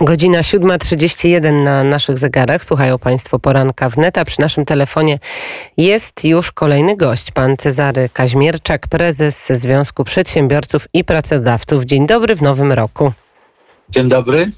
Godzina 7.31 na naszych zegarach. Słuchają Państwo poranka wnet, a przy naszym telefonie jest już kolejny gość, pan Cezary Kaźmierczak, prezes Związku Przedsiębiorców i Pracodawców. Dzień dobry w nowym roku. Dzień dobry.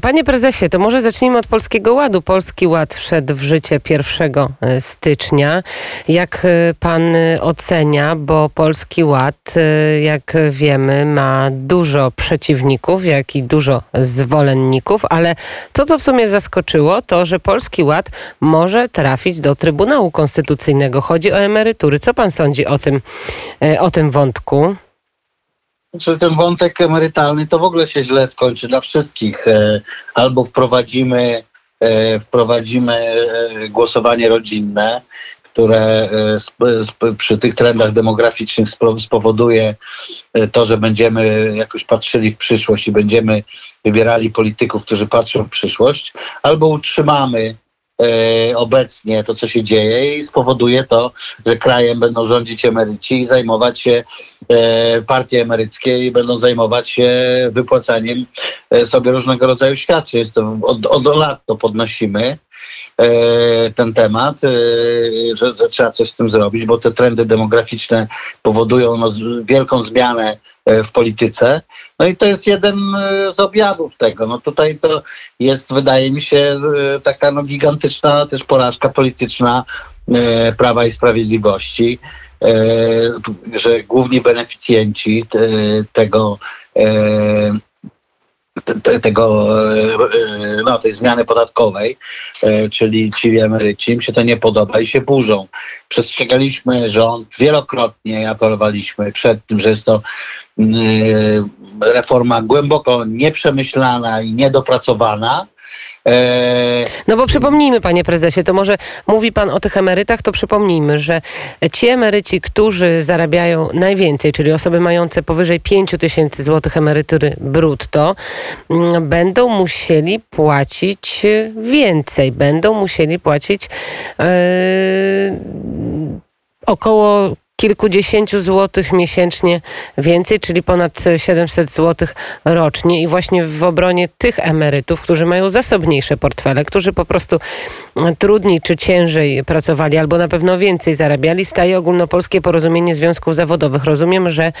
Panie prezesie, to może zacznijmy od Polskiego Ładu. Polski Ład wszedł w życie 1 e, stycznia. Jak e, pan ocenia, bo Polski Ład, e, jak wiemy, ma dużo przeciwników, jak i dużo zwolenników, ale to, co w sumie zaskoczyło, to, że Polski Ład może trafić do Trybunału Konstytucyjnego. Chodzi o emerytury. Co pan sądzi o tym, o tym wątku? Znaczy, ten wątek emerytalny to w ogóle się źle skończy dla wszystkich. E, albo wprowadzimy, e, wprowadzimy e, głosowanie rodzinne, które przy tych trendach demograficznych spowoduje to, że będziemy jakoś patrzyli w przyszłość i będziemy wybierali polityków, którzy patrzą w przyszłość, albo utrzymamy obecnie to, co się dzieje i spowoduje to, że krajem będą rządzić emeryci i zajmować się e, partie emeryckie i będą zajmować się wypłacaniem e, sobie różnego rodzaju świadczeń. Jest to, od, od lat to podnosimy ten temat, że, że, trzeba coś z tym zrobić, bo te trendy demograficzne powodują no, wielką zmianę E, w polityce. No i to jest jeden e, z objawów tego. No tutaj to jest, wydaje mi się, e, taka no, gigantyczna też porażka polityczna Prawa i Sprawiedliwości, że główni beneficjenci tego tego, no, tej zmiany podatkowej, czyli ci emeryci, im się to nie podoba i się burzą. Przestrzegaliśmy rząd, wielokrotnie apelowaliśmy przed tym, że jest to Y, reforma głęboko nieprzemyślana i niedopracowana. E, no bo przypomnijmy, panie prezesie, to może mówi pan o tych emerytach, to przypomnijmy, że ci emeryci, którzy zarabiają najwięcej, czyli osoby mające powyżej 5 tysięcy złotych emerytury brutto, mm, będą musieli płacić więcej, będą musieli płacić yy, około kilkudziesięciu złotych miesięcznie więcej, czyli ponad 700 złotych rocznie. I właśnie w obronie tych emerytów, którzy mają zasobniejsze portfele, którzy po prostu trudniej czy ciężej pracowali, albo na pewno więcej zarabiali, staje ogólnopolskie porozumienie związków zawodowych. Rozumiem, że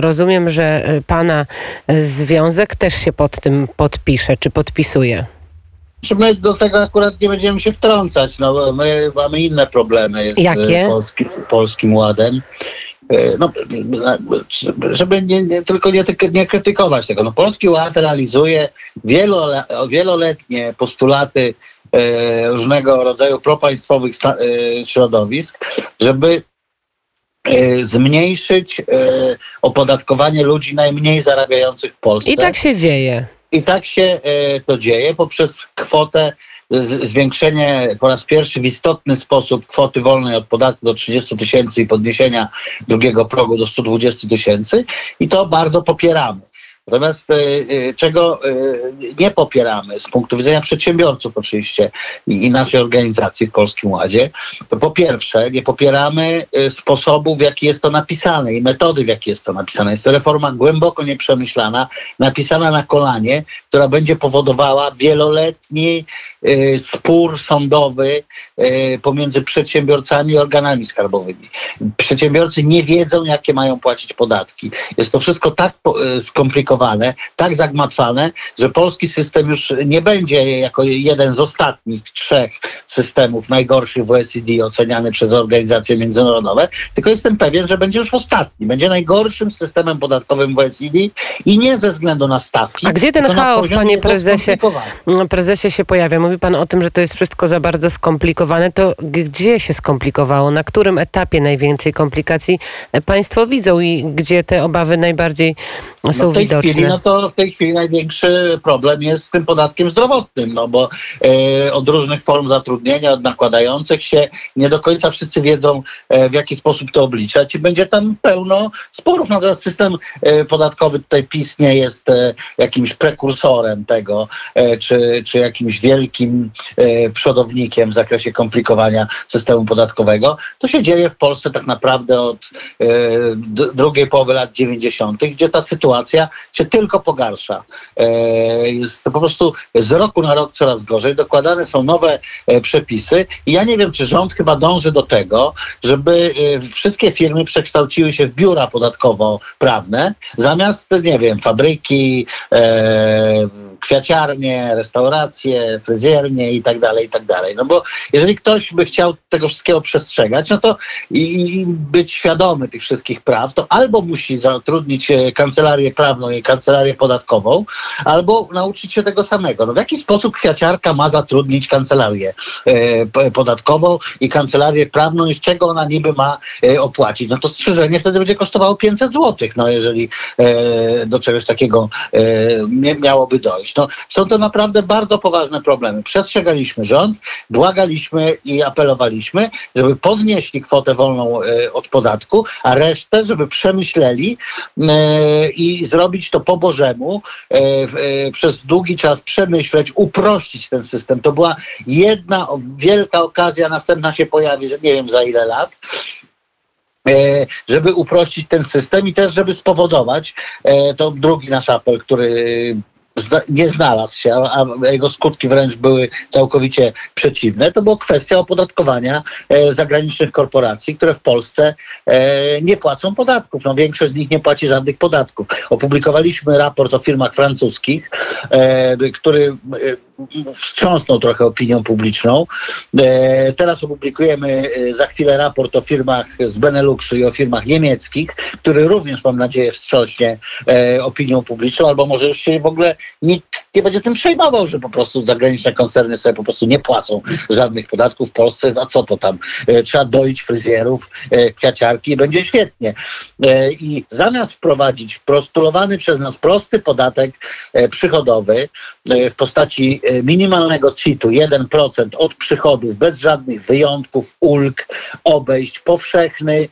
rozumiem, że pana związek też się pod tym podpisze, czy podpisuje. My do tego akurat nie będziemy się wtrącać. No, my mamy inne problemy z Jakie? Polski, Polskim Ładem. E, no, żeby nie, nie, tylko nie, nie krytykować tego. No, Polski Ład realizuje wielole, wieloletnie postulaty e, różnego rodzaju propaństwowych sta, e, środowisk, żeby zmniejszyć opodatkowanie ludzi najmniej zarabiających w Polsce. I tak się dzieje. I tak się e, to dzieje poprzez kwotę, zwiększenie po raz pierwszy w istotny sposób kwoty wolnej od podatku do 30 tysięcy i podniesienia drugiego progu do 120 tysięcy i to bardzo popieramy. Natomiast e, e, czego e, nie popieramy z punktu widzenia przedsiębiorców oczywiście i naszej organizacji w Polskim Ładzie, to po pierwsze nie popieramy sposobu, w jaki jest to napisane i metody, w jaki jest to napisane. Jest to reforma głęboko nieprzemyślana, napisana na kolanie, która będzie powodowała wieloletni spór sądowy pomiędzy przedsiębiorcami i organami skarbowymi. Przedsiębiorcy nie wiedzą, jakie mają płacić podatki. Jest to wszystko tak skomplikowane, tak zagmatwane, że polski system już nie będzie jako jeden z ostatnich trzech systemów najgorszych w OECD oceniany przez organizacje międzynarodowe, tylko jestem pewien, że będzie już ostatni. Będzie najgorszym systemem podatkowym w OECD i nie ze względu na stawki. A gdzie ten chaos, panie prezesie, prezesie się pojawia? Mówi pan o tym, że to jest wszystko za bardzo skomplikowane. To gdzie się skomplikowało? Na którym etapie najwięcej komplikacji państwo widzą i gdzie te obawy najbardziej są no widoczne? Chwili, no to w tej chwili największy problem jest z tym podatkiem zdrowotnym, no bo e, od różnych form zatrudnienia od nakładających się. Nie do końca wszyscy wiedzą, w jaki sposób to obliczać i będzie tam pełno sporów. Natomiast system podatkowy tutaj PiS nie jest jakimś prekursorem tego, czy, czy jakimś wielkim przodownikiem w zakresie komplikowania systemu podatkowego. To się dzieje w Polsce tak naprawdę od drugiej połowy lat 90., gdzie ta sytuacja się tylko pogarsza. Jest po prostu z roku na rok coraz gorzej. Dokładane są nowe przepisy i ja nie wiem, czy rząd chyba dąży do tego, żeby wszystkie firmy przekształciły się w biura podatkowo-prawne, zamiast, nie wiem, fabryki, kwiaciarnie, restauracje, fryzjernie i tak dalej, i tak dalej. No bo jeżeli ktoś by chciał tego wszystkiego przestrzegać, no to i, i być świadomy tych wszystkich praw, to albo musi zatrudnić e, kancelarię prawną i kancelarię podatkową, albo nauczyć się tego samego. No w jaki sposób kwiaciarka ma zatrudnić kancelarię e, podatkową i kancelarię prawną i z czego ona niby ma e, opłacić? No to strzyżenie wtedy będzie kosztowało 500 zł, no jeżeli e, do czegoś takiego e, miałoby dojść. No, są to naprawdę bardzo poważne problemy. Przestrzegaliśmy rząd, błagaliśmy i apelowaliśmy, żeby podnieśli kwotę wolną e, od podatku, a resztę, żeby przemyśleli e, i zrobić to po Bożemu, e, przez długi czas przemyśleć, uprościć ten system. To była jedna wielka okazja, następna się pojawi, nie wiem za ile lat żeby uprościć ten system i też, żeby spowodować, to drugi nasz apel, który nie znalazł się, a, jego skutki wręcz były całkowicie przeciwne, to była kwestia opodatkowania e, zagranicznych korporacji, które w Polsce e, nie płacą podatków. No, większość z nich nie płaci żadnych podatków. Opublikowaliśmy raport o firmach francuskich, e, który wstrząsnął trochę opinią publiczną. Teraz opublikujemy za chwilę raport o firmach z Beneluxu i o firmach niemieckich, który również mam nadzieję wstrząśnie opinią publiczną, albo może już się w ogóle nikt nie będzie tym przejmował, że po prostu zagraniczne koncerny sobie po prostu nie płacą żadnych podatków w Polsce. A co to tam? E, trzeba doić fryzjerów, e, kwiaciarki i będzie świetnie. E, I zamiast wprowadzić prostulowany przez nas prosty podatek przychodowy w postaci minimalnego CIT-u 1% od przychodów, bez żadnych wyjątków, ulg, obejść, powszechny,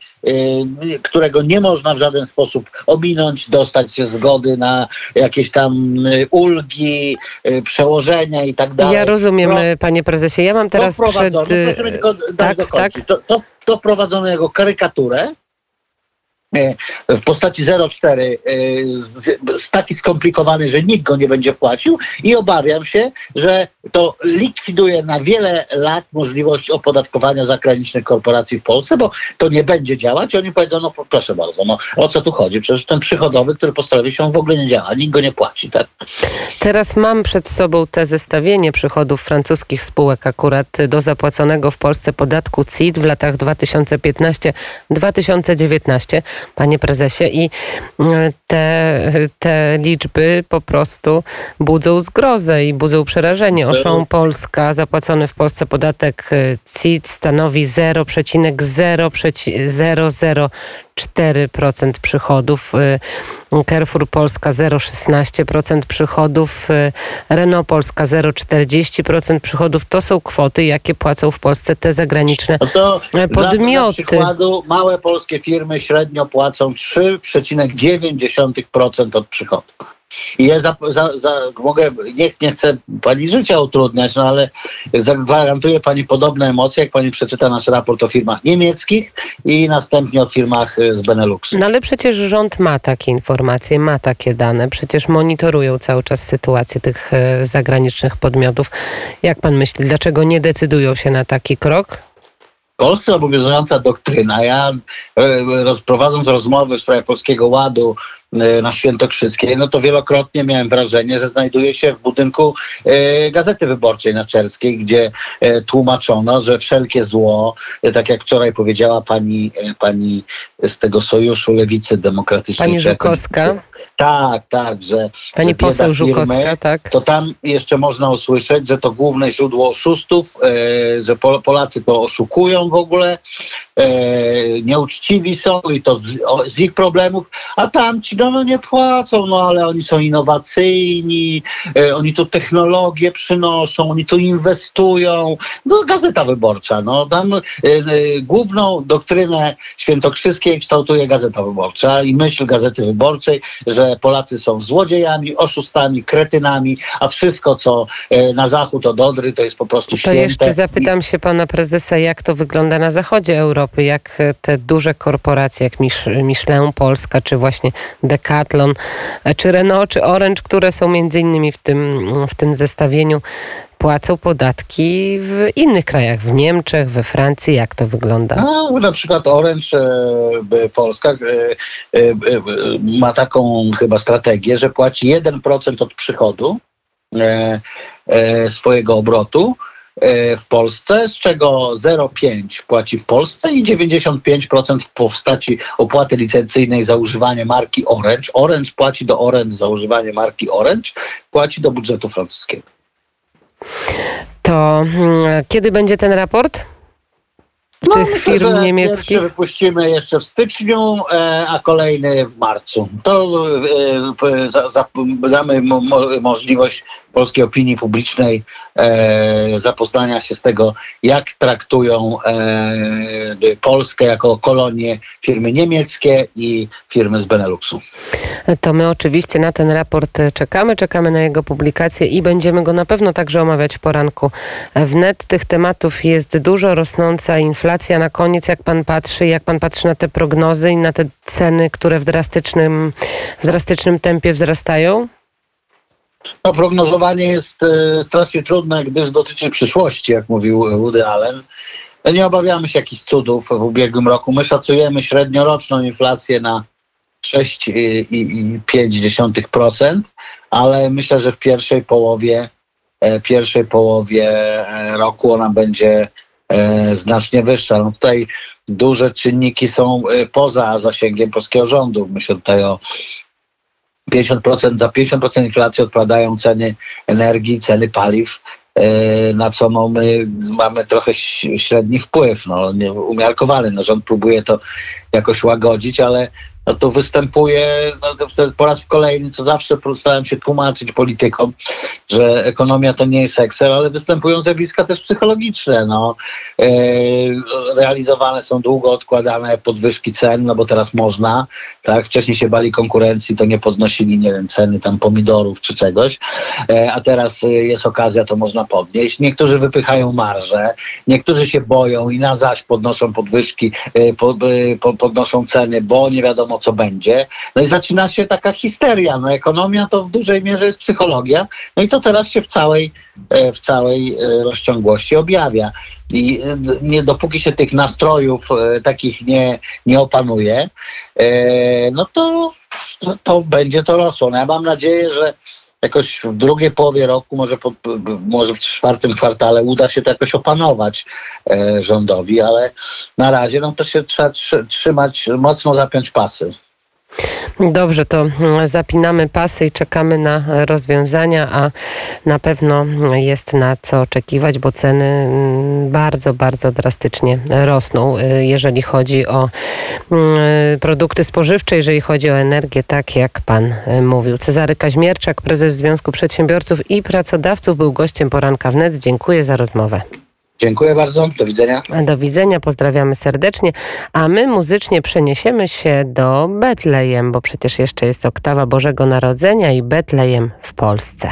którego nie można w żaden sposób ominąć, dostać zgody na jakieś tam ulgi, przełożenia i tak dalej. Ja rozumiem, Pro, panie prezesie. Ja mam teraz przed... Proszę tak, tak. To, to, prowadzono jako karykaturę, E, w postaci 0,4 e, taki skomplikowany, że nikt go nie będzie płacił i obawiam się, że to likwiduje na wiele lat możliwość opodatkowania zagranicznych korporacji w Polsce, bo to nie będzie działać i oni powiedzą, no proszę bardzo, no o co tu chodzi? Przecież ten przychodowy, który postawi się, w ogóle nie działa, nikt go nie płaci. Tak? Teraz mam przed sobą te zestawienie przychodów francuskich spółek akurat do zapłaconego w Polsce podatku CIT w latach 2015-2019 panie prezesie. I e, te, te liczby po prostu budzą zgrozę i budzą przerażenie. Oszą Polska, zapłacony w Polsce podatek e, CIT stanowi 0,000 4% przychodów, y, Carrefour Polska 0,16% przychodów, y, Renault Polska 0,40% przychodów. To są kwoty, jakie płacą w Polsce te zagraniczne no to podmioty. Dla przykładu małe polskie firmy średnio płacą 3,9% od przychodów. I ja za, za, za, mogę, nie, nie chcę pani życia utrudniać, no ale zagwarantuję pani podobne emocje, jak pani przeczyta nasz raport o firmach niemieckich i następnie o firmach z Beneluxu. No ale przecież rząd ma takie informacje, ma takie dane, przecież monitorują cały czas sytuację tych e, zagranicznych podmiotów. Jak pan myśli, dlaczego nie decydują się na taki krok? W Polsce obowiązująca doktryna. Ja e, rozprowadząc rozmowy w sprawie Polskiego Ładu na Świętokrzyskiej, no to wielokrotnie miałem wrażenie, że znajduje się w budynku e, Gazety Wyborczej na Czerskiej, gdzie e, tłumaczono, że wszelkie zło, tak jak wczoraj powiedziała pani, pani z tego Sojuszu Lewicy Demokratycznej. Pani Żukowska. Tak, tak, że. Pani że poseł Żukowska, tak. To tam jeszcze można usłyszeć, że to główne źródło oszustów, e, że Polacy to oszukują w ogóle, e, nieuczciwi są i to z, o, z ich problemów, a tam ci producenci, no, no nie płacą, no ale oni są innowacyjni, e, oni tu technologię przynoszą, oni tu inwestują. No Gazeta Wyborcza, no tam e, e, główną doktrynę świętokrzyskiej kształtuje Gazeta Wyborcza i myśl Gazety Wyborczej, że Polacy są złodziejami, oszustami, kretynami, a wszystko, co na zachód od Odry, to jest po prostu To święte. jeszcze zapytam się pana prezesa, jak to wygląda na zachodzie Europy, jak te duże korporacje, jak Mich- Michelin Polska, czy właśnie Decathlon, e, czy Renault, czy Orange, które są między innymi w tym, w tym zestawieniu, płacą podatki w innych krajach, w Niemczech, we Francji, jak to wygląda? No, na przykład Orange e, Polska e, e, e, ma taką chyba strategię, że płaci 1% od przychodu e, swojego obrotu w Polsce, z czego 0,5 płaci w Polsce i 95% w postaci opłaty licencyjnej za używanie marki Orange. Orange płaci do Orange za używanie marki Orange, płaci do budżetu francuskiego. To mm, kiedy będzie ten raport? Tych No, myślę, firm niemieckich? Pierwszy wypuścimy jeszcze w styczniu, e, a kolejny w marcu. To e, damy mo, mo, możliwość polskiej opinii publicznej e, zapoznania się z tego, jak traktują Polskę jako kolonię firmy niemieckie i firmy z Beneluxu. To my oczywiście na ten raport czekamy, czekamy na jego publikację i będziemy go na pewno także omawiać w poranku wnet. Tych tematów jest dużo, rosnąca inflacja na koniec, jak pan patrzy, jak pan patrzy na te prognozy i na te ceny, które w drastycznym, w drastycznym tempie wzrastają? No, prognozowanie jest e, strasznie trudne, gdyż dotyczy przyszłości, jak mówił Woody Allen. Nie obawiamy się jakichś cudów w ubiegłym roku. My szacujemy średnioroczną inflację na 6,5%, ale myślę, że w pierwszej połowie, e, pierwszej połowie e, roku ona będzie znacznie wyższa. No tutaj duże czynniki są e, poza zasięgiem polskiego rządu. Myślę tutaj o 50%, za 50% inflacji odpowiadają ceny energii, ceny paliw, e, na co no my mamy trochę średni wpływ, no, umiarkowany. No, rząd próbuje to jakoś łagodzić, ale no, tu występuje no, to po raz kolejny, co zawsze starałem się tłumaczyć politykom, że ekonomia to nie jest Excel, ale występują zjawiska też psychologiczne. No. E, realizowane są długo odkładane podwyżki cen, no bo teraz można, tak? Wcześniej się bali konkurencji, to nie podnosili, nie wiem, ceny tam pomidorów czy czegoś, e, a teraz e, jest okazja, to można podnieść. Niektórzy wypychają marże, niektórzy się boją i na zaś podnoszą podwyżki, po, po, podnoszą ceny, bo nie wiadomo co będzie. No i zaczyna się taka histeria. No ekonomia to w dużej mierze jest psychologia, no i to teraz się w całej, e, w całej e, rozciągłości objawia. I e, nie dopóki się tych nastrojów takich nie, nie opanuje, no to, to będzie to rosło. No ja mam nadzieję, że jakoś w drugiej połowie roku, może, po, może w czwartym kwartale uda się to jakoś opanować e, rządowi, ale na razie no to się trzeba trzy- trzymać, mocno zapiąć pasy. Dobrze, to zapinamy pasy i czekamy na rozwiązania, a na pewno jest na co oczekiwać, bo ceny mm, bardzo, bardzo drastycznie rosną, y, jeżeli chodzi o mm, produkty spożywcze, jeżeli chodzi o energię, tak jak pan y, mówił. Cezary Kaźmierczak, prezes Związku Przedsiębiorców i Pracodawców, był gościem poranka wnet. Dziękuję za rozmowę. Dziękuję bardzo, do widzenia. Do widzenia, pozdrawiamy serdecznie, a my muzycznie przeniesiemy się do Betlejem, bo przecież jeszcze jest oktawa Bożego Narodzenia i Betlejem w Polsce.